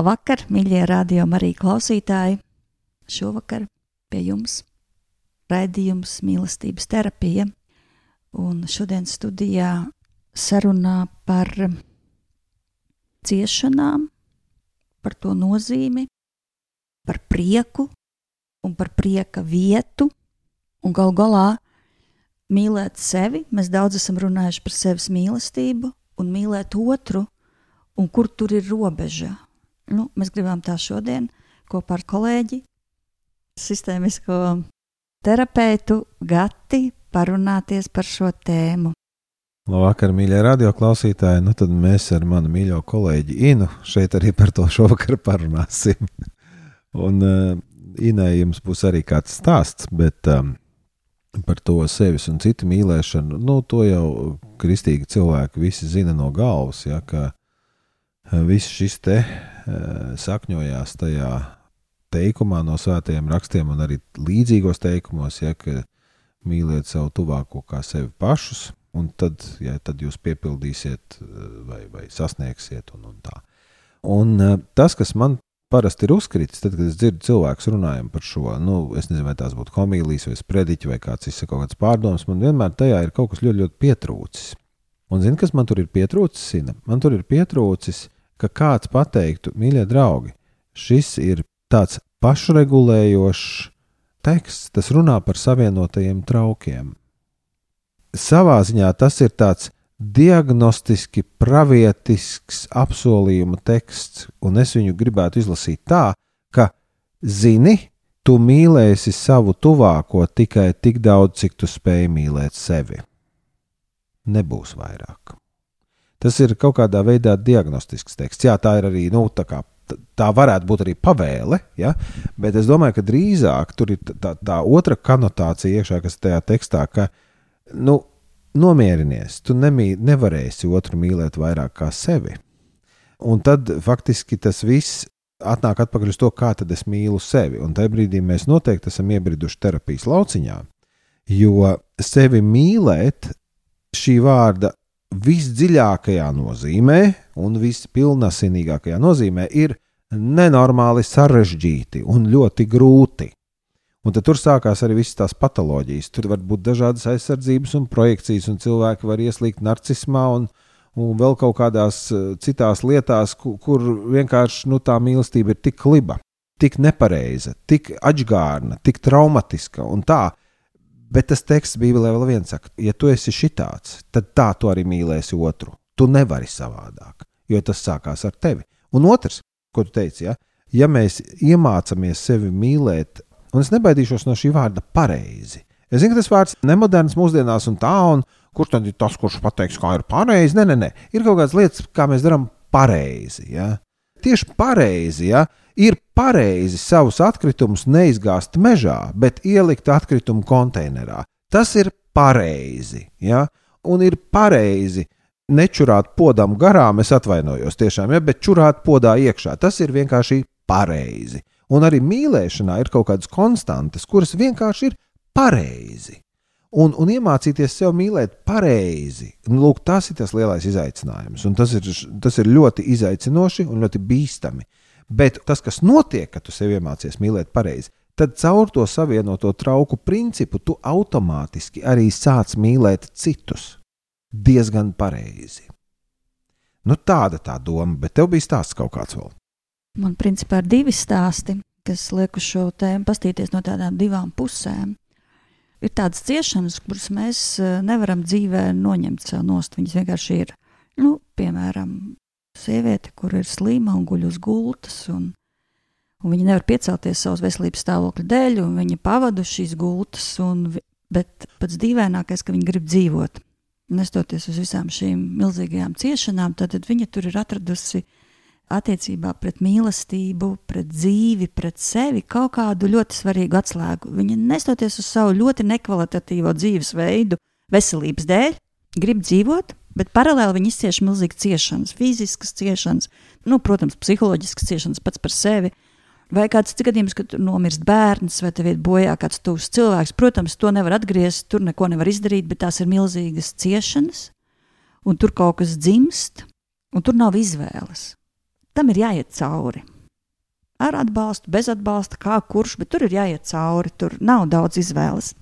Labvakar, mīļie radio arī klausītāji! Šovakar pie jums raidījums mīlestības terapija, un šodien studijā sarunā par ciešanām, par to nozīmi, par prieku un par prieka vietu, un gal galā mīlēt sevi. Mēs daudz esam runājuši par sevis mīlestību un mīlēt otru, un kur tur ir robeža nu, mēs gribam tā šodien kopā ar kolēģi, sistēmisko terapeitu Gati parunāties par šo tēmu. Labvakar, mīļie radioklausītāji. Nu, tad mēs ar manu mīļo kolēģi Inu šeit arī par to šovakar parunāsim. Un uh, Inai jums būs arī kāds stāsts, bet um, par to sevis un citu mīlēšanu, nu, to jau kristīgi cilvēki visi zina no galvas, ja, ka uh, viss šis te Eh, sakņojās tajā teikumā no svētajiem rakstiem un arī līdzīgos teikumos, ja, mīliet savu tuvāko kā sevi pašus, un tad, ja, tad jūs piepildīsiet eh, vai, vai sasniegsiet. Un, un tā. un eh, tas, kas man parasti ir uzkritis, tad, kad es dzirdu cilvēku runājam par šo, nu, es nezinu, vai tās būtu homīlijas vai sprediķi vai kāds izsaka kaut kāds pārdoms, man vienmēr tajā ir kaut kas ļoti, ļoti pietrūcis. Un zini, kas man tur ir pietrūcis? Sina? Man tur ir pietrūcis ka kāds pateiktu, mīļie draugi, šis ir tāds pašregulējošs teksts, tas runā par savienotajiem traukiem. Savā ziņā tas ir tāds diagnostiski pravietisks apsolījuma teksts, un es viņu gribētu izlasīt tā, ka zini, tu mīlēsi savu tuvāko tikai tik daudz, cik tu spēj mīlēt sevi. Nebūs vairāk. Tas ir kaut kādā veidā diagnostisks teksts. Jā, tā ir arī nu, tā, kā, tā varētu būt arī pavēle, ja? bet es domāju, ka drīzāk tur ir tā, tā otra konotācija iekšā, kas tajā tekstā, ka nu, nomierinies, tu nemī, nevarēsi otru mīlēt vairāk kā sevi. Un tad faktiski tas viss atnāk atpakaļ uz to, kā tad es mīlu sevi. Un tajā brīdī mēs noteikti esam iebriduši terapijas lauciņā, jo sevi mīlēt šī vārda visdziļākajā nozīmē un vispilnasinīgākajā nozīmē ir nenormāli sarežģīti un ļoti grūti. Un tad tur sākās arī visas tās patoloģijas. Tur var būt dažādas aizsardzības un projekcijas, un cilvēki var ieslīgt narcismā un, un vēl kaut kādās eh, citās lietās, kur, kur vienkārši nu, tā mīlestība ir tik kliba, tik nepareiza, tik atgārna, tik traumatiska un tā, Bet tas teksts Bībelē vēl viens saka, ja tu esi šitāds, tad tā tu arī mīlēsi otru. Tu nevari savādāk, jo tas sākās ar tevi. Un otrs, ko tu teici, ja, ja mēs iemācāmies sevi mīlēt, un es nebaidīšos no šī vārda pareizi. Es zinu, ka tas vārds nemoderns mūsdienās un tā, un kurš tad ir tas, kurš pateiks, kā ir pareizi? Nē, nē, nē, ir kaut kādas lietas, kā mēs darām pareizi. Ja? Tieši pareizi, ja ir pareizi savus atkritumus neizgāzt mežā, bet ielikt atkritumu konteinerā. Tas ir pareizi. Ja? Un ir pareizi nečurāt podam garām, es atvainojos tiešām, ja? bet čurāt podā iekšā. Tas ir vienkārši pareizi. Un arī mīlēšanā ir kaut kādas konstantas, kuras vienkārši ir pareizi. Un, un iemācīties sev mīlēt pareizi. Nu, lūk, tas ir tas lielais izaicinājums. Tas ir, tas ir ļoti izaicinoši un ļoti bīstami. Bet tas, kas notiek, kad tu sev iemācies mīlēt pareizi, tad caur to savienoto trauku principu tu automātiski arī sāc mīlēt citus. diezgan pareizi. Nu, tāda tā doma, bet tev bija stāsts kaut kāds vēl. Man principā ir divi stāsti, kas liek uz šo tēmu pastīties no tādām divām pusēm. Ir tādas ciešanas, kuras mēs eh, nevaram dzīvē noņemt sev nost. Viņas vienkārši ir, nu, piemēram, sieviete, kur ir slima un guļ uz gultas, un, un viņa nevar piecelties savas veselības stāvokļa dēļ, un viņa pavada šīs gultas, un, bet pats dīvainākais, ka viņa grib dzīvot. Nestoties uz visām šīm milzīgajām ciešanām, tad viņa tur ir atradusi attiecībā pret mīlestību, pret dzīvi, pret sevi kaut kādu ļoti svarīgu atslēgu. Viņa nestoties uz savu ļoti nekvalitatīvo dzīvesveidu, veselības dēļ, grib dzīvot, bet paralēli viņa izcieš milzīgas ciešanas, fiziskas ciešanas, nu, protams, psiholoģiskas ciešanas pats par sevi. Vai kāds cits gadījums, kad nomirst bērns, vai tev ir bojā kāds tuvs cilvēks, protams, to nevar atgriezt, tur neko nevar izdarīt, bet tās ir milzīgas ciešanas, un tur kaut kas dzimst, un tur nav izvēles. Tam ir jāiet cauri. Ar atbalstu, bez atbalsta, kā kurš, bet tur ir jāiet cauri, tur nav daudz izvēles.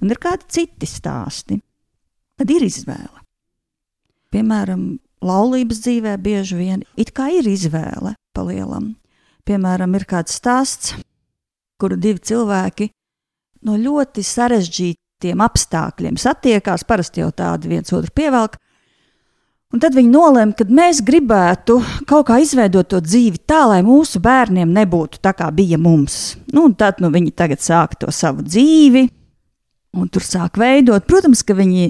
Un ir kādi citi stāsti, tad ir izvēle. Piemēram, laulības dzīvē bieži vien it kā ir izvēle palielam Piemēram, ir kāds stāsts, kuru divi cilvēki no ļoti sarežģītiem apstākļiem satiekās, parasti jau tādi viens otru pievelk. Un tad viņi nolēma, ka mēs gribētu kaut kā izveidot to dzīvi tā, lai mūsu bērniem nebūtu tā, kā bija mums. Nu, tad nu, viņi tagad sāk to savu dzīvi, un tur sāk veidot. Protams, ka viņi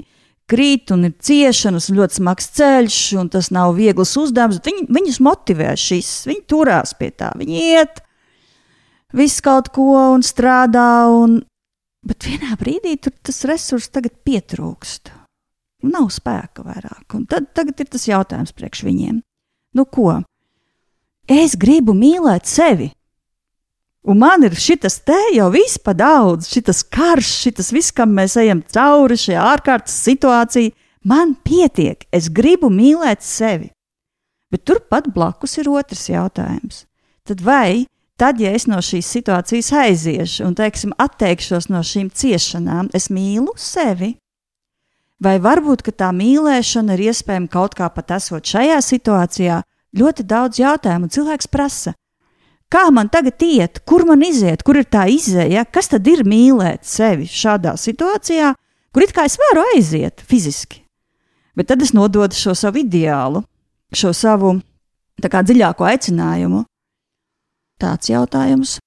krīt un ir ciešanas, un ļoti smags ceļš, un tas nav viegls uzdevums. Viņi, viņus motivē šis, viņi turās pie tā, viņi iet, visu kaut ko un strādā, un, bet vienā brīdī tas resurs tagad pietrūkst. Nav spēka vairāk, un tad tagad ir tas jautājums priekš viņiem. Nu ko? Es gribu mīlēt sevi, Un man ir šis te jau viss pa daudz, šis karš, šis viss, kam mēs ejam cauri, šī ārkārtas situācija. Man pietiek, es gribu mīlēt sevi. Bet turpat blakus ir otrs jautājums. Tad vai tad, ja es no šīs situācijas aiziešu un, teiksim, atteikšos no šīm ciešanām, es mīlu sevi? Vai varbūt tā mīlēšana ir iespējama kaut kā pat esot šajā situācijā? Ļoti daudz jautājumu cilvēks prasa. Kā man tagad iet, kur man iziet, kur ir tā izēja, kas tad ir mīlēt sevi šādā situācijā, kur it kā es varu aiziet fiziski. Bet tad es nododu šo savu ideālu, šo savu dziļāko aicinājumu. Tāds jautājums.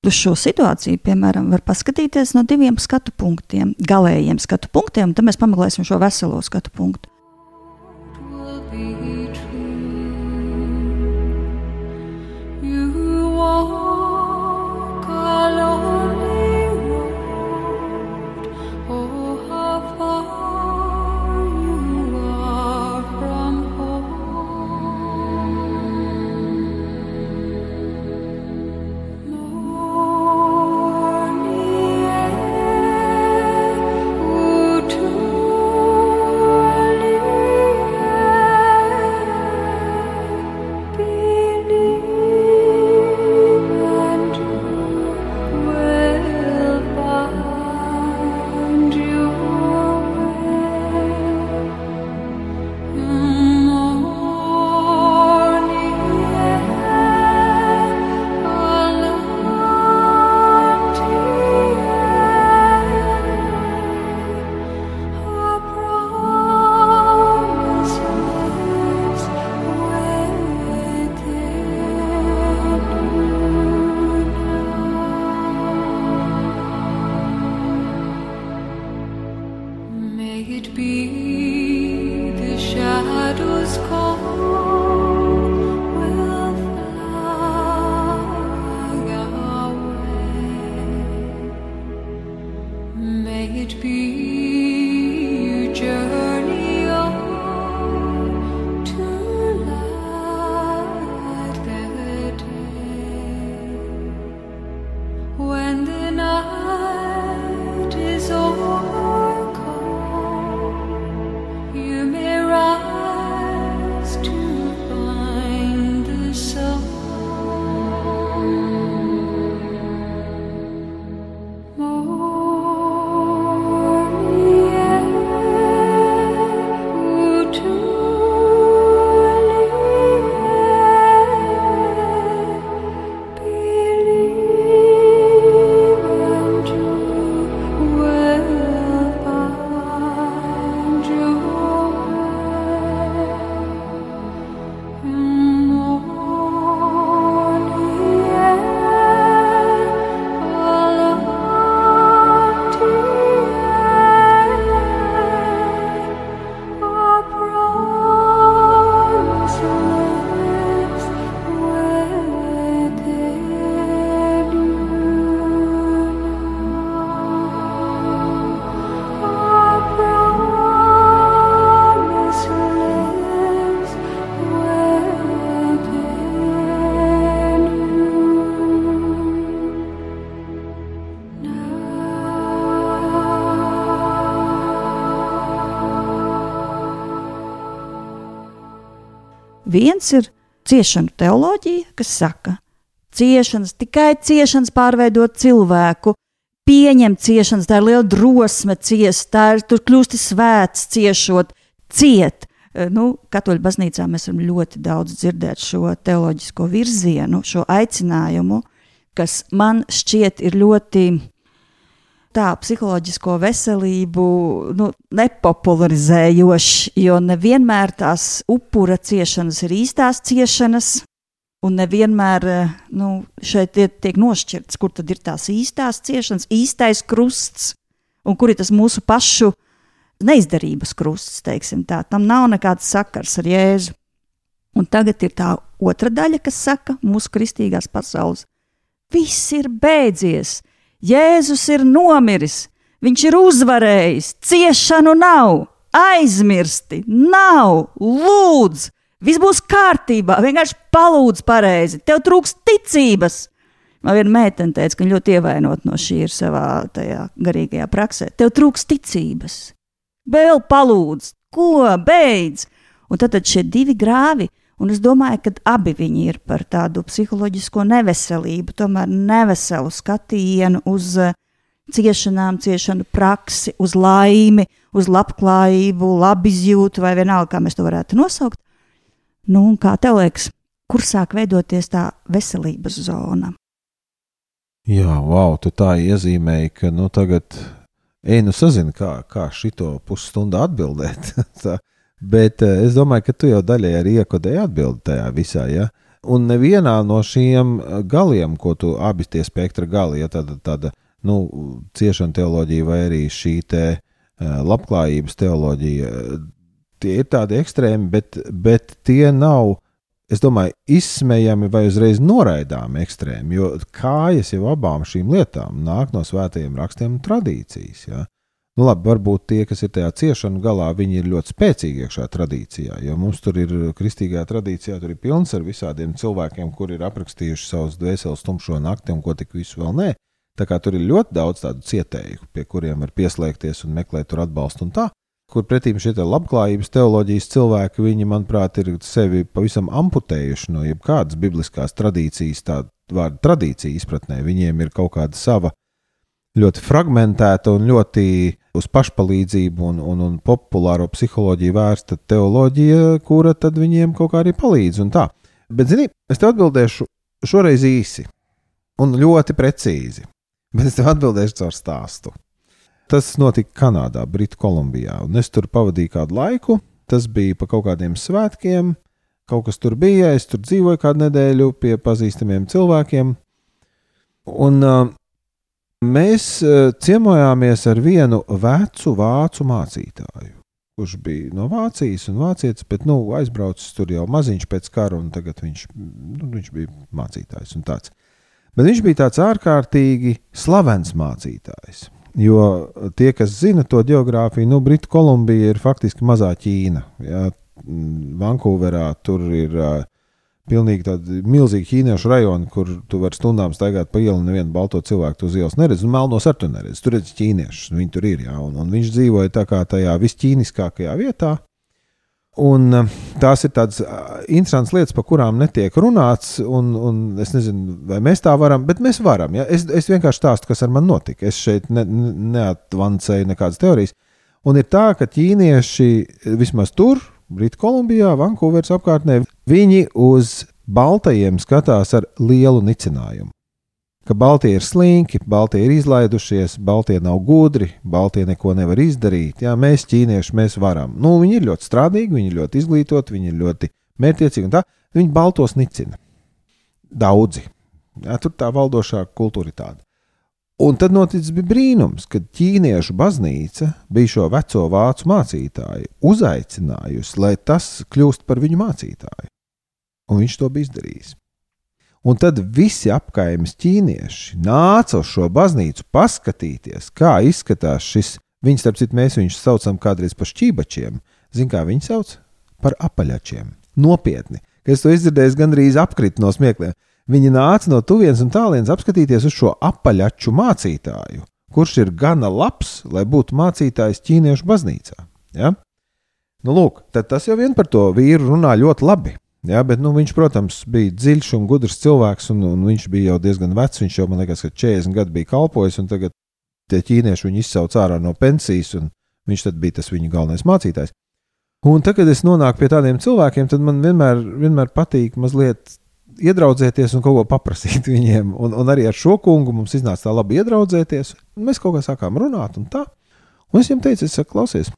Uz šo situāciju, piemēram, var paskatīties no diviem skatu punktiem, galējiem skatu punktiem, un tad mēs pameklēsim šo veselo skatu punktu. Viens ir ciešanu teoloģija, kas saka, ciešanas, tikai ciešanas pārveidot cilvēku, pieņemt ciešanas, tā ir liela drosme ciest, tā ir tur kļūsti svēts, ciešot, ciet. Eh, nu, Katoļu baznīcā mēs varam ļoti daudz dzirdēt šo teoloģisko virzienu, šo aicinājumu, kas man šķiet ir ļoti tā psiholoģisko veselību nu, nepopularizējošs, jo nevienmēr tās upura ciešanas ir īstās ciešanas. Un nevienmēr eh, nu, šeit tiek nošķirts, kur tad ir tās īstās ciešanas, īstais krusts un kur ir tas mūsu pašu neizdarības krusts. Tam nav nekāds sakars ar Jēzu. Un tagad ir tā otra daļa, kas saka, mūsu kristīgās pasaules. Viss ir beidzies, Jēzus ir nomiris, viņš ir uzvarējis, ciešanu nav, aizmirsti, nav, lūdzu, viss būs kārtībā, vienkārši palūdz pareizi, tev trūks ticības. Man viena meitene teica, ka viņa ļoti ievainot no šī ir savā tajā garīgajā praksē. Tev trūks ticības. Vēl palūdz, ko? Beidz. Un tad, tad šie divi grāvi Un es domāju, ka abi viņi ir par tādu psiholoģisko neveselību, tomēr neveselu skatienu uz uh, ciešanām, ciešanu praksi, uz laimi, uz labklājību, labizjūtu vai vienalga, kā mēs to varētu nosaukt. Nu, kā tev liekas, kur sāk veidoties tā veselības zona? Jā, wow, tu tā iezīmēji, ka nu tagad ej, nu sazini, kā, kā šito pusstundu atbildēt. tā, Bet uh, es domāju, ka tu jau daļai arī iekodēji atbildi tajā visā. Ja? Un nevienā no šiem eh, galiem, ko tu abi tie spektra gali, ja tāda, tāda nu, ciešana teoloģija vai arī šī te uh, labklājības teoloģija, tie ir tādi ekstrēmi, bet, bet tie nav, es domāju, izsmējami vai uzreiz noraidāmi ekstrēmi, jo kājas jau abām šīm lietām nāk no svētajiem rakstiem un tradīcijas. Ja? Nu, labi, varbūt tie, kas ir tajā ciešanu galā, viņi ir ļoti spēcīgi iekšā tradīcijā. Jo mums tur ir kristīgajā tradīcijā, tur ir pilns ar visādiem cilvēkiem, kuri ir aprakstījuši savus dvēseles tumšo nakti un ko tik visu vēl nē. Tā kā tur ir ļoti daudz tādu cietēju, pie kuriem var pieslēgties un meklēt tur atbalstu un tā. Kur pretīm šie labklājības teoloģijas cilvēki, viņi, manuprāt, ir sevi pavisam amputējuši no jebkādas bibliskās tradīcijas, tāda vārda tradīcija izpratnē. Viņiem ir kaut kāda sava ļoti fragmentēta un ļoti uz pašpalīdzību un, un, un populāro psiholoģiju vērsta teoloģija, kura tad viņiem kaut kā arī palīdz. Bet, zini, es tev atbildēšu šoreiz īsi un ļoti precīzi, bet es tev atbildēšu caur stāstu. Tas notika Kanādā, Britu Kolumbijā, un es tur pavadīju kādu laiku. Tas bija pa kaut kādiem svētkiem, kaut kas tur bija. Es tur dzīvoju kādu nedēļu pie pazīstamiem cilvēkiem. Un uh, Mēs uh, ciemojāmies ar vienu vecu vācu mācītāju, kurš bija no Vācijas un vācietis, bet nu, aizbraucis tur jau maziņš pēc kara, un tagad viņš, nu, viņš bija mācītājs un tāds. Bet viņš bija tāds ārkārtīgi slavens mācītājs. Jo tie, kas zina to geogrāfiju, nu, Britu Kolumbija ir faktiski mazā Ķīna. Ja? Vankūverā tur ir uh, pilnīgi tādi milzīgi ķīniešu rajoni, kur tu vari stundām staigāt pa ielu, un nevienu balto cilvēku uz ielas neredz, un melnos ar to neredz. Tur redz ķīniešus, viņi tur ir, jā, un, un viņš dzīvoja tā kā tajā visķīniskākajā vietā. Un eh, tās ir tādas eh, interesantas lietas, par kurām netiek runāts. Un, un es nezinu, vai mēs tā varam, bet mēs varam. Ja? Es, es vienkārši stāstu, kas ar mani notika. Es šeit ne, neatvancēju nekādas teorijas. Un ir tā, ka ķīnieši vismaz tur, Britu Kolumbijā, Vankūveras apkārtnē, viņi uz baltajiem skatās ar lielu nicinājumu. Ka Baltija ir slinki, Baltija ir izlaidušies, Baltija nav gudri, Baltija neko nevar izdarīt. Jā, mēs, ķīnieši, mēs varam. Nu, viņi ir ļoti strādīgi, viņi ir ļoti izglītoti, viņi ir ļoti mērķiecīgi un tā. Viņi baltos nicina. Daudzi. Jā, tur tā valdošā kultūra ir tāda. Un tad noticis brīnums, kad ķīniešu baznīca bija šo veco vācu mācītāju uzaicinājusi, lai tas kļūst par viņu mācītāju. Un viņš to bija izdarījis. Un tad visi apkaimes ķīnieši nāca uz šo baznīcu paskatīties, kā izskatās šis. Viņus, starp citu, mēs viņus saucam kādreiz par šķībačiem. Ziniet, kā viņi sauc? Par apaļačiem. Nopietni. Kad es to izdzirdēju, gandrīz apkritu no smiekliem. Viņi nāca no tuvienes un tālienes apskatīties uz šo apaļaču mācītāju, kurš ir gana labs, lai būtu mācītājs ķīniešu baznīcā. Ja? Nu, lūk, tas jau vien par to vīru runā ļoti labi. Jā, bet nu, viņš, protams, bija dziļš un gudrs cilvēks, un, un viņš bija jau diezgan vecs. Viņš jau, man liekas, ka 40 gadu bija kalpojis, un tagad tie ķīnieši viņu izsauca ārā no pensijas, un viņš bija tas viņa galvenais mācītājs. Un tad, kad es nonāku pie tādiem cilvēkiem, tad man vienmēr, vienmēr patīk mazliet iedraudzēties un kaut ko paprasīt viņiem. Un, un arī ar šo kungu mums iznāca tā labi iedraudzēties. Mēs kaut kā sākām runāt, un tā. Un es viņam teicu, es saku, klausies,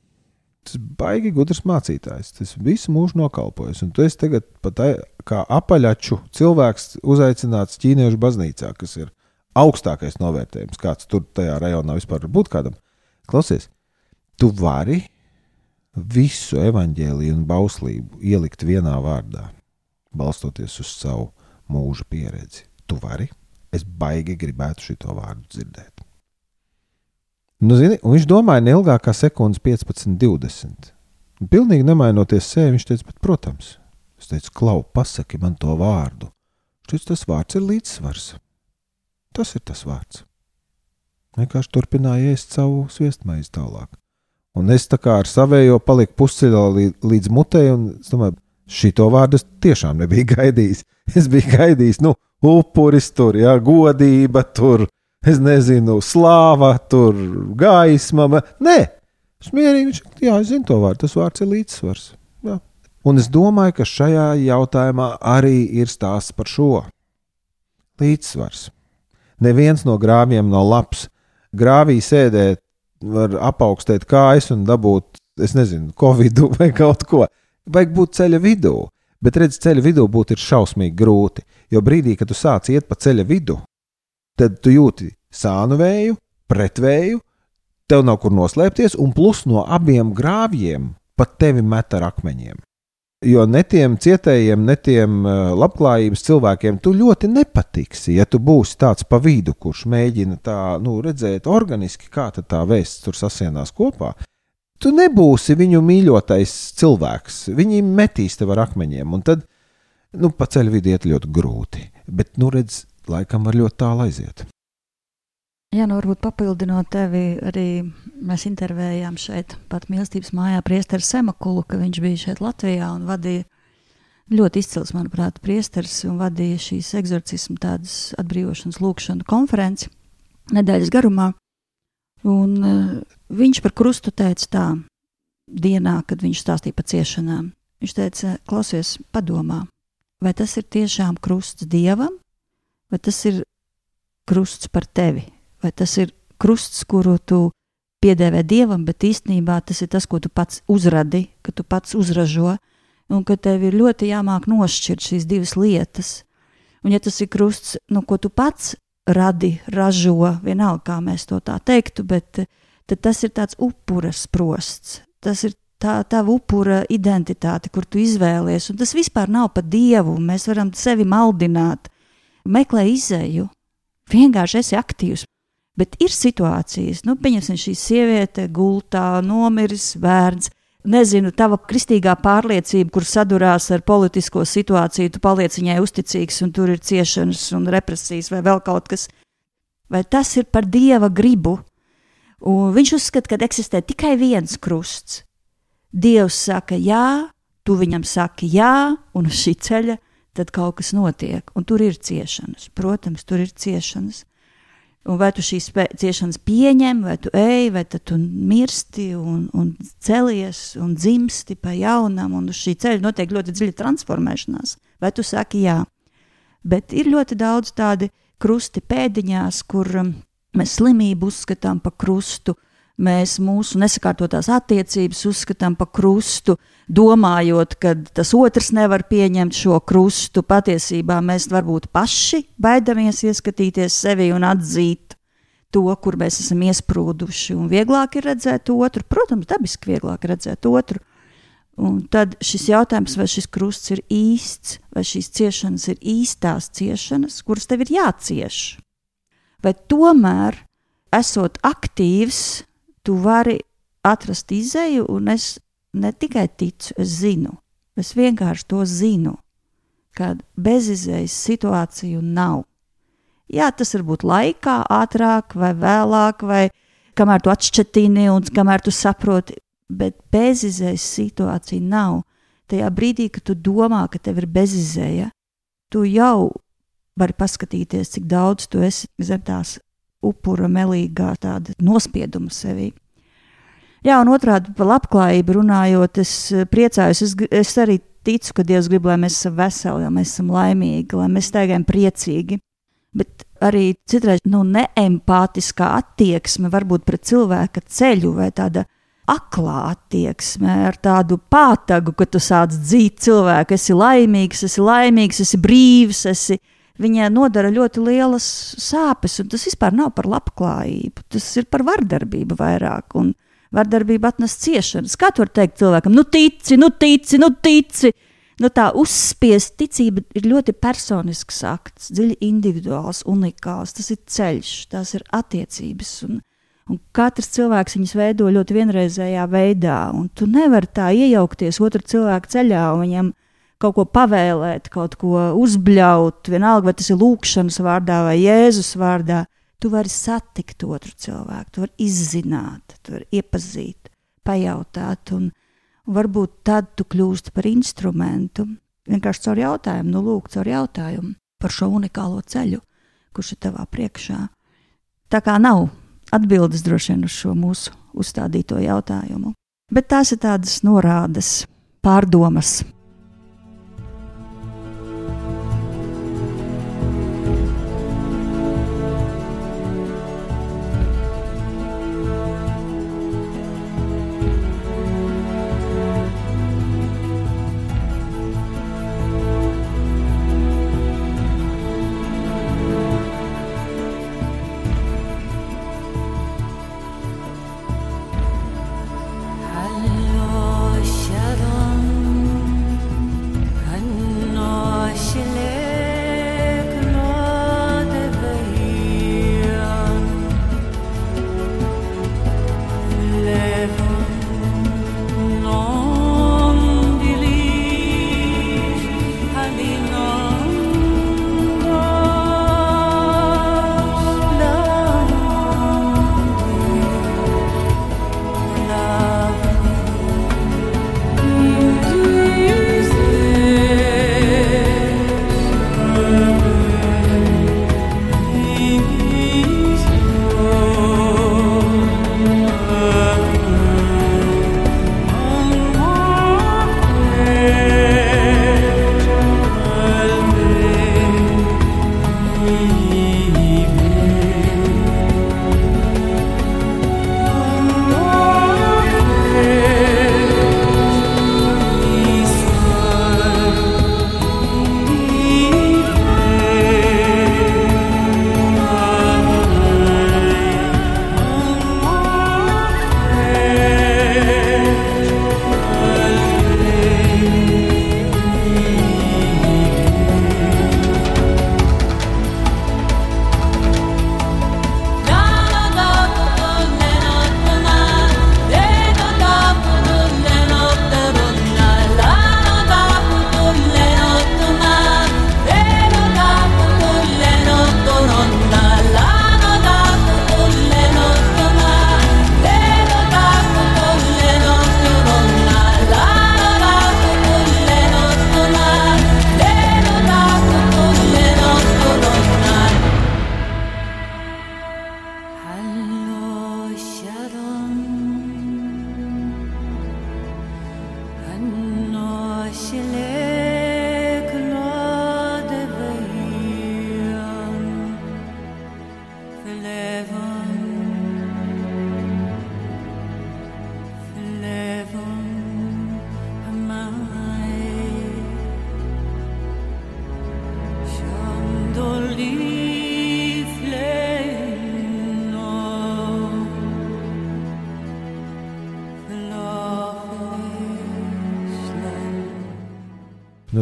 tas baigi gudrs mācītājs. Tas visu mūžu nokalpojas. Un tu esi tagad pat kā apaļaču cilvēks uzaicināts ķīniešu baznīcā, kas ir augstākais novērtējums, kāds tur tajā rajonā vispār var būt kādam. Klausies, tu vari visu evaņģēliju un bauslību ielikt vienā vārdā, balstoties uz savu mūža pieredzi. Tu vari, es baigi gribētu šo vārdu dzirdēt. Nu, zini, viņš domāja neilgāk kā sekundes 15, 20. Pilnīgi nemainoties sevi, viņš teica, bet, protams, es teicu, klau, pasaki man to vārdu. Šis tas vārds ir līdzsvars. Tas ir tas vārds. Vienkārši turpināja ēst savu sviestmaizi tālāk. Un es tā kā ar savējo paliku pusceļā līdz, mutē, un es domāju, šito vārdu es tiešām nebiju gaidījis. Es biju gaidījis, nu, upuris tur, jā, godība tur, es nezinu, slāva tur, gaisma. Nē, es mierīgi, viņš, jā, es zinu to vārdu, tas vārds ir līdzsvars. Jā. Un es domāju, ka šajā jautājumā arī ir stāsts par šo līdzsvars. Neviens no grāvjiem nav labs. Grāvī sēdēt var apaugstēt kājas un dabūt, es nezinu, covid vai kaut ko. Vajag būt ceļa vidū. Bet redz, ceļa vidū būt ir šausmīgi grūti. Jo brīdī, kad tu sāc iet pa ceļa vidu, tad tu jūti sānu vēju, pretvēju, tev nav kur noslēpties, un plus no abiem grāvjiem pat tevi met ar akmeņiem. Jo ne tiem cietējiem, ne tiem uh, labklājības cilvēkiem tu ļoti nepatiksi, ja tu būsi tāds pa vidu, kurš mēģina tā, nu, redzēt organiski, kā tā vēsts tur sasienās kopā. Tu nebūsi viņu mīļotais cilvēks. Viņi metīs tev ar akmeņiem, un tad nu, pa ceļu vidi iet ļoti grūti. Bet, nu, redz, laikam var ļoti tālu aiziet. Jā, nu varbūt papildinot tevi, arī mēs intervējām šeit, pat mīlestības mājā, priesteru Semakulu, ka viņš bija šeit Latvijā un vadīja ļoti izcils, manuprāt, priesteris un vadīja šīs eksorcismu tādas atbrīvošanas lūkšanu konferenci nedēļas garumā. Un uh, viņš par krustu teica tā, dienā, kad viņš stāstīja par ciešanām. Viņš teica, klausies, padomā, vai tas ir tiešām krusts dievam, vai tas ir krusts par tevi, vai tas ir krusts, kuru tu piedēvē dievam, bet īstenībā tas ir tas, ko tu pats uzradi, ka tu pats uzražo, un ka tev ir ļoti jāmāk nošķirt šīs divas lietas. Un, ja tas ir krusts, nu, ko tu pats radi, ražo, vienalga, kā mēs to tā teiktu, bet tas ir tāds upuras prosts. Tas ir tā tava upura identitāte, kur tu izvēlies, un tas vispār nav par dievu. Mēs varam sevi maldināt, meklē izēju. Vienkārši esi aktīvs. Bet ir situācijas, nu, pieņemsim, šī sieviete gultā, nomiris bērns. Nezinu, tava kristīgā pārliecība, kur sadurās ar politisko situāciju, tu paliec viņai uzticīgs, un tur ir ciešanas un represijas vai vēl kaut kas. Vai tas ir par dieva gribu? Un viņš uzskata, ka eksistē tikai viens krusts. Dievs saka, jā, tu viņam saki, jā, un uz šī ceļa tad kaut kas notiek, un tur ir ciešanas. Protams, tur ir ciešanas. Un vai tu šīs ciešanas pieņem, vai tu ej, vai tu mirsti un, un celies un dzimsti pa jaunam, un uz šī ceļa notiek ļoti dziļa transformēšanās. Vai tu saki jā? Bet ir ļoti daudz tādi krusti pēdiņās, kur um, mēs slimību uzskatām par krustu, uh, mēs mūsu nesakārtotās attiecības uzskatām par krustu, domājot, ka tas otrs nevar pieņemt šo krustu. Patiesībā mēs varbūt paši baidamies ieskatīties sevi un atzīt to, kur mēs esam iesprūduši. Un vieglāk ir redzēt otru, protams, dabiski vieglāk redzēt otru. Un tad šis jautājums, vai šis krusts ir īsts, vai šīs ciešanas ir īstās ciešanas, kuras tev ir jācieš. Vai tomēr, esot aktīvs, tu vari atrast izēju, un es ne tikai ticu, es zinu, es vienkārši to zinu, ka bezizējas situāciju nav. Jā, tas var būt laikā, ātrāk vai vēlāk, vai kamēr tu atšķetini un kamēr tu saproti, bet bezizējas situācija nav. tajā brīdī, kad tu domā, ka tev ir bezizēja, tu jau vari paskatīties, cik daudz tu esi zem tās upura melīgā nospieduma sevī. Jā, un otrādi par labklājību runājot, es eh, priecājos. Es, es arī ticu, ka Dievs grib, lai mēs esam veseli, lai mēs esam laimīgi, lai mēs staigājam priecīgi. Bet arī citreiz nu, neempātiskā attieksme varbūt pret cilvēka ceļu vai tāda aklā attieksme, ar tādu pātagu, ka tu sāc dzīt cilvēku, esi laimīgs, esi laimīgs, esi brīvs, esi. Viņai nodara ļoti lielas sāpes, un tas vispār nav par labklājību. Tas ir par vardarbību vairāk. Un vardarbība atnes ciešanas. Kā tu vari teikt cilvēkam, nu tici, nu tici, nu tici? Nu, tā uzspiest ticība ir ļoti personisks akts, dziļi individuāls, unikāls. Tas ir ceļš, tās ir attiecības. Un, un katrs cilvēks viņas veido ļoti vienreizējā veidā. Tu nevari tā iejaukties otrā cilvēka ceļā un viņam kaut ko pavēlēt, kaut ko uzbļaut. Vienalga, vai tas ir lūkšanas vārdā vai Jēzus vārdā. Tu vari satikt otru cilvēku, tu vari izzināt, tu vari iepazīt, pajautāt, un, varbūt tad tu kļūsti par instrumentu. Vienkārši caur jautājumu, nu, lūk, caur jautājumu par šo unikālo ceļu, kurš ir tavā priekšā. Tā kā nav atbildes droši vien uz šo mūsu uzstādīto jautājumu, bet tās ir tādas norādes, pārdomas,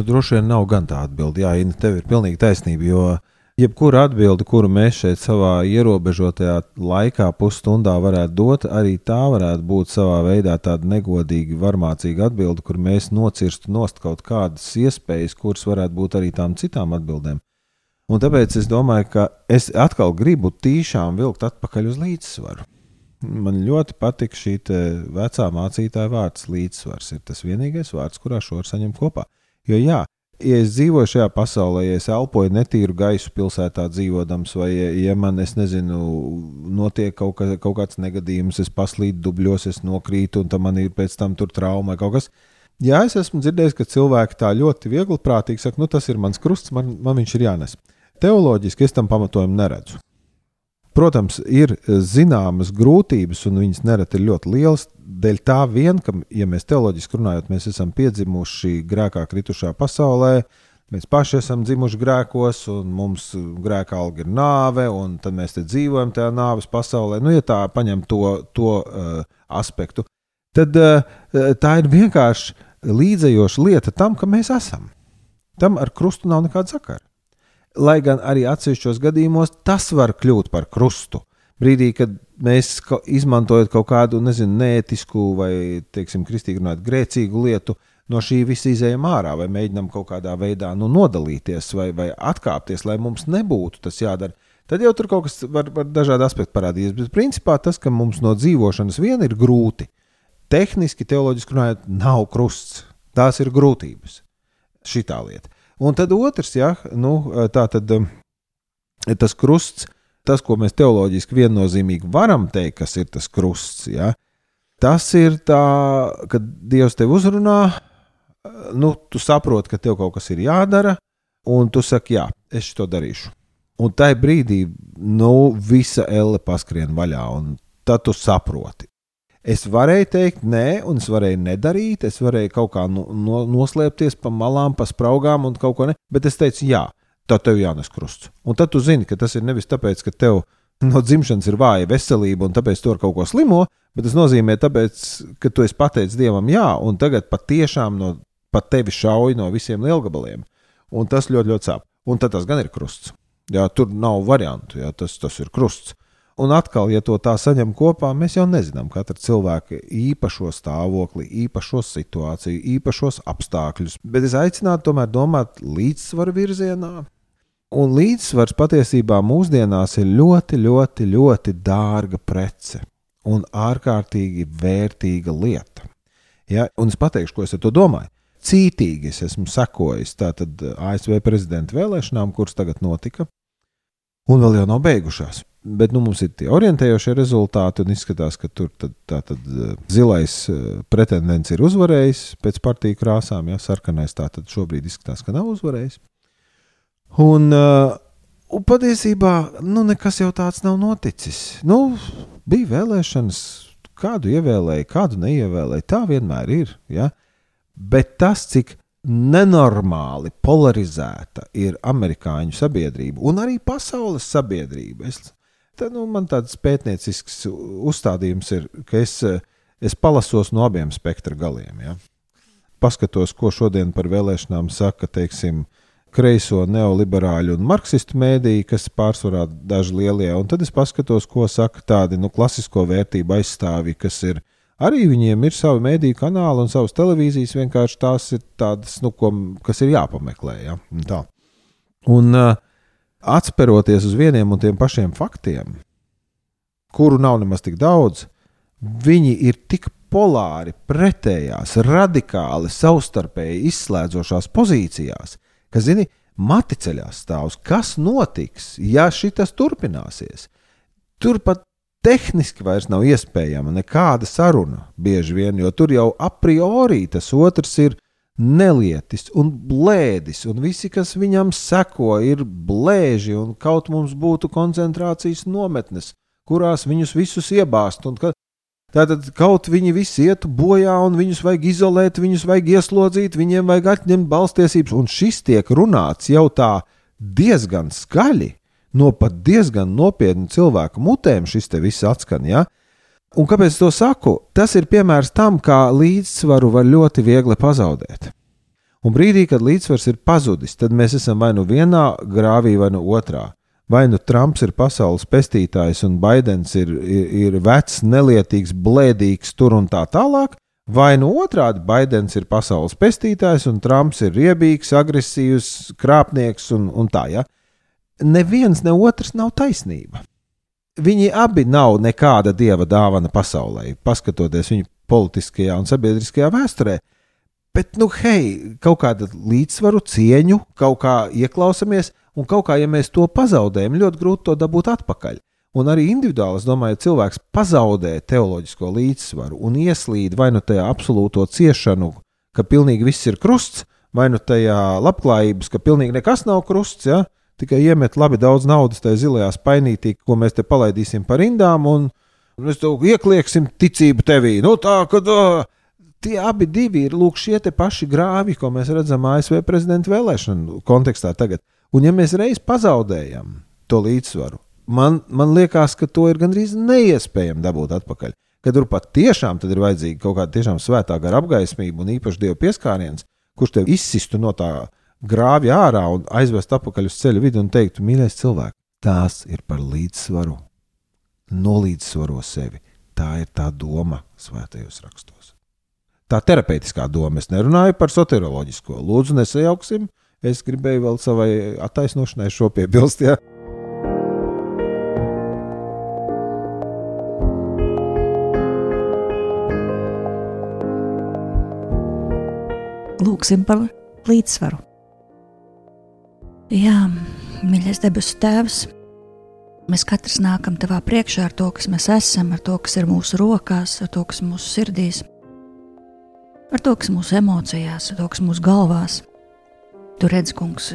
Nu, droši vien nav gan tā atbilde. Jā, Ina, tev ir pilnīgi taisnība. Jo jebkura atbilde, kuru mēs šeit savā ierobežotajā laikā, pusstundā varētu dot, arī tā varētu būt savā veidā tāda negodīga, varmācīga atbilde, kur mēs nocirstu nost kaut kādas iespējas, kuras varētu būt arī tām citām atbildēm. Un tāpēc es domāju, ka es atkal gribu tīšām vilkt atpakaļ uz līdzsvaru. Man ļoti patīk šī vecā mācītāja vārds līdzsvars. Ir tas vienīgais vārds, kurā šo var saņemt kopā. Jo, jā, ja es dzīvoju šajā pasaulē, ja es elpoju netīru gaisu pilsētā dzīvodams, vai ja man, es nezinu, notiek kaut, ka, kaut kāds negadījums, es paslīdu dubļos, es nokrītu, un man ir pēc tam tur trauma vai kaut kas. Jā, es esmu dzirdējis, ka cilvēki tā ļoti viegli prātīgi saka, nu tas ir mans krusts, man, man viņš ir jānes. Teoloģiski es tam pamatojumu neredzu. Protams, ir eh, zināmas grūtības, un viņas nereti ir ļoti lielas. Dēļ tā vien, ka, ja mēs teoloģiski runājot, mēs esam piedzimuši grēkā kritušā pasaulē, mēs paši esam dzimuši grēkos, un mums grēkā alga ir nāve, un tad mēs te dzīvojam tajā nāves pasaulē. Nu, ja tā paņem to, to uh, aspektu, tad uh, tā ir vienkārši līdzējoša lieta tam, ka mēs esam. Tam ar krustu nav nekāda sakara lai gan arī atsevišķos gadījumos tas var kļūt par krustu. Brīdī, kad mēs izmantojam kaut kādu nezinu, neētisku vai, teiksim, kristīgi runājot, grēcīgu lietu, no šī visa izējām ārā, vai mēģinām kaut kādā veidā nu, nodalīties vai, vai atkāpties, lai mums nebūtu tas jādara. Tad jau tur kaut kas var, var dažādi aspekti parādīties. Bet principā tas, ka mums no dzīvošanas viena ir grūti, tehniski, teoloģiski runājot, nav krusts. Tās ir grūtības. Šitā lieta. Un tad otrs, ja, nu, tā tad um, tas krusts, tas, ko mēs teoloģiski viennozīmīgi varam teikt, kas ir tas krusts, ja, tas ir tā, kad Dievs tevi uzrunā, nu, tu saproti, ka tev kaut kas ir jādara, un tu saki, jā, es to darīšu. Un tajā brīdī, nu, visa elle paskrien vaļā, un tad tu saproti. Es varēju teikt, nē, un es varēju nedarīt, es varēju kaut kā no, no, noslēpties pa malām, pa spraugām un kaut ko ne. Bet es teicu, jā, tad tev jānes krusts. Un tad tu zini, ka tas ir nevis tāpēc, ka tev no dzimšanas ir vāja veselība un tāpēc tu ar kaut ko slimo, bet tas nozīmē, tāpēc, ka tu esi pateicis Dievam, jā, un tagad patiešām no pat tevi šauj no visiem lielgabaliem. Un tas ļoti, ļoti sāp. Un tad tas gan ir krusts. Jā, tur nav variantu, jā, tas, tas ir krusts. Un atkal, ja to tā saņem kopā, mēs jau nezinām katra cilvēka īpašo stāvokli, īpašo situāciju, īpašos apstākļus. Bet es aicinātu tomēr domāt līdzsvaru virzienā. Un līdzsvars patiesībā mūsdienās ir ļoti, ļoti, ļoti dārga prece un ārkārtīgi vērtīga lieta. Ja? Un es pateikšu, ko es ar to domāju. Cītīgi es esmu sekojis ASV prezidenta vēlēšanām, kuras tagad notika, un vēl jau nav beigušās. Bet nu, mums ir tie orientējošie rezultāti, un izskatās, ka tur tad, tā tad eh, zilais eh, pretendents ir uzvarējis pēc partiju krāsām, ja sarkanais tā tad šobrīd izskatās, ka nav uzvarējis. Un, uh, un patiesībā nu, nekas jau tāds nav noticis. Nu, bija vēlēšanas, kādu ievēlēja, kādu neievēlēja. Tā vienmēr ir. Ja? Bet tas, cik nenormāli polarizēta ir amerikāņu sabiedrība un arī pasaules sabiedrība. Es, tā, nu, man tāds pētniecisks uzstādījums ir, ka es, es palasos no abiem spektra galiem. Ja? Paskatos, ko šodien par vēlēšanām saka, teiksim, kreiso neoliberāļu un marksistu mēdīju, kas pārsvarā daži lielie, un tad es paskatos, ko saka tādi nu, klasisko vērtību aizstāvji, kas ir Arī viņiem ir savi mediju kanāli un savas televīzijas. Vienkārši tās ir tādas, nu, ko, kas ir jāpameklē. Ja? Tā. un uh, atceroties uz vieniem un tiem pašiem faktiem, kuru nav nemaz tik daudz, viņi ir tik polāri, pretējās, radikāli, savstarpēji izslēdzošās pozīcijās, ka, zini, mati ceļās stāvs. Kas notiks, ja šis turpināsies? Turpat tehniski vairs nav iespējama nekāda saruna bieži vien, jo tur jau a priori tas otrs ir nelietis un blēdis, un visi, kas viņam seko, ir blēži, un kaut mums būtu koncentrācijas nometnes, kurās viņus visus iebāzt. Tātad kaut viņi visi ietu bojā, un viņus vajag izolēt, viņus vajag ieslodzīt, viņiem vajag atņemt balstiesības, un šis tiek runāts jau tā diezgan skaļi no pat diezgan nopietnu cilvēku mutēm šis te viss atskan. Ja? Un kāpēc to saku? Tas ir piemērs tam, kā līdzsvaru var ļoti viegli pazaudēt. Un brīdī, kad līdzsvars ir pazudis, tad mēs esam vai nu vienā grāvī, vai nu otrā. Vai nu Trumps ir pasaules pestītājs, un Baidens ir, ir, ir vecs, nelietīgs, blēdīgs, tur un tā tālāk, vai nu otrādi Baidens ir pasaules pestītājs, un Trumps ir riebīgs, agresīvs, krāpnieks un, un tā. Ja? neviens ne otrs nav taisnība. Viņi abi nav nekāda dieva dāvana pasaulē, paskatoties viņu politiskajā un sabiedriskajā vēsturē. Bet, nu, hei, kaut kāda līdzsvaru, cieņu, kaut kā ieklausamies, un kaut kā, ja mēs to pazaudējam, ļoti grūti to dabūt atpakaļ. Un arī individuāli, es domāju, cilvēks pazaudē teoloģisko līdzsvaru un ieslīd vai nu tajā absolūto ciešanu, ka pilnīgi viss ir krusts, vai nu tajā labklājības, ka pilnīgi nekas nav krusts, ja? Tikai iemet labi daudz naudas tajā zilajā spainītī, ko mēs te palaidīsim par rindām, un mēs to ieklieksim ticību tevī. Nu, tā, kad, uh, Tie abi ir lūk, šie paši grāvi, ko mēs redzam ASV prezidenta vēlēšanu kontekstā tagad. Un, ja mēs reiz pazaudējam to līdzsvaru, man, man liekas, ka to ir gandrīz neiespējami dabūt atpakaļ. Kad tur pat tiešām ir vajadzīga kaut kāda tiešām svētā gara apgaismība un īpaši dievu pieskāriens, kurš tev izsistu no tā grāvja ārā un aizvest atpakaļ uz ceļa vidu un teiktu, mīļais cilvēks, tās ir par līdzsvaru. Nolīdzsvaro sevi. Tā ir tā doma svētajos rakstos. Tā terapeitiskā doma. Es nerunāju par soterioloģisko. Lūdzu, nesajauksim. Es gribēju vēl savai attaisnošanai šo piebilst. Ja? lūksim par līdzsvaru. Jā, mīļais debesu Tēvs, mēs katrs nākam Tavā priekšā ar to, kas mēs esam, ar to, kas ir mūsu rokās, ar to, kas ir mūsu sirdīs, ar to, kas ir mūsu emocijās, ar to, kas ir mūsu galvās. Tu redz, kungs,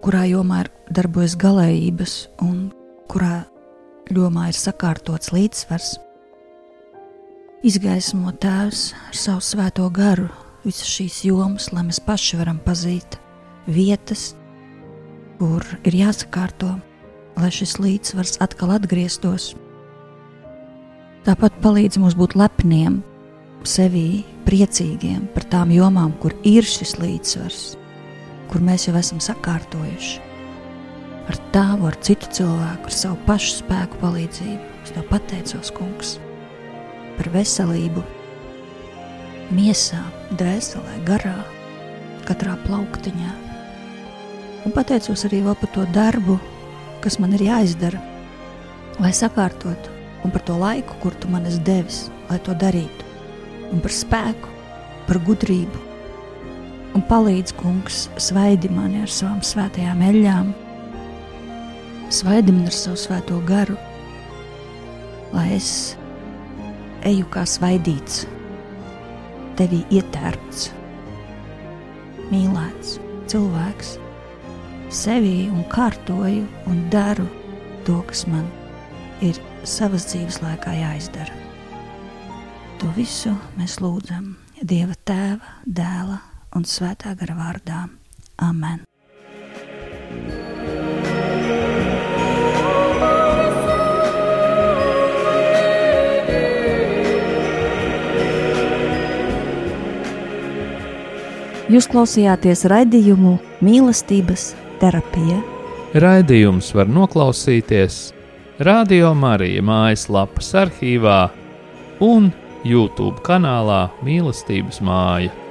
kurā jomā ir darbojas galējības un kurā jomā ir sakārtots līdzsvars. Izgaismo Tēvs ar savu svēto garu visas šīs jomas, lai mēs paši varam pazīt vietas, kur ir jāsakārto, lai šis līdzsvars atkal atgrieztos. Tāpat palīdz mums būt lepniem, sevī priecīgiem par tām jomām, kur ir šis līdzsvars, kur mēs jau esam sakārtojuši. Ar tādu, ar citu cilvēku, ar savu pašu spēku palīdzību. Es tev pateicos, Kungs, par veselību, miesā, dvēselē, garā, katrā plauktiņā. Un pateicos arī par to darbu, kas man ir jāizdara, lai sakārtotu, un par to laiku, kur tu man esi devis, lai to darītu, un par spēku, par gudrību. Un palīdz, kungs, svaidi mani ar savām svētajām eļļām, svaidi man ar savu svēto garu, lai es eju kā svaidīts tevī ietērpts, mīlēts cilvēks, sevi un kārtoju un daru to, kas man ir savas dzīves laikā jāizdara. To visu mēs lūdzam Dieva Tēva, Dēla un Svētā gara vārdā. Amen! Jūs klausījāties raidījumu mīlestības terapija. Raidījums var noklausīties Radio Marija mājaslapas arhīvā un YouTube kanālā Mīlestības māja.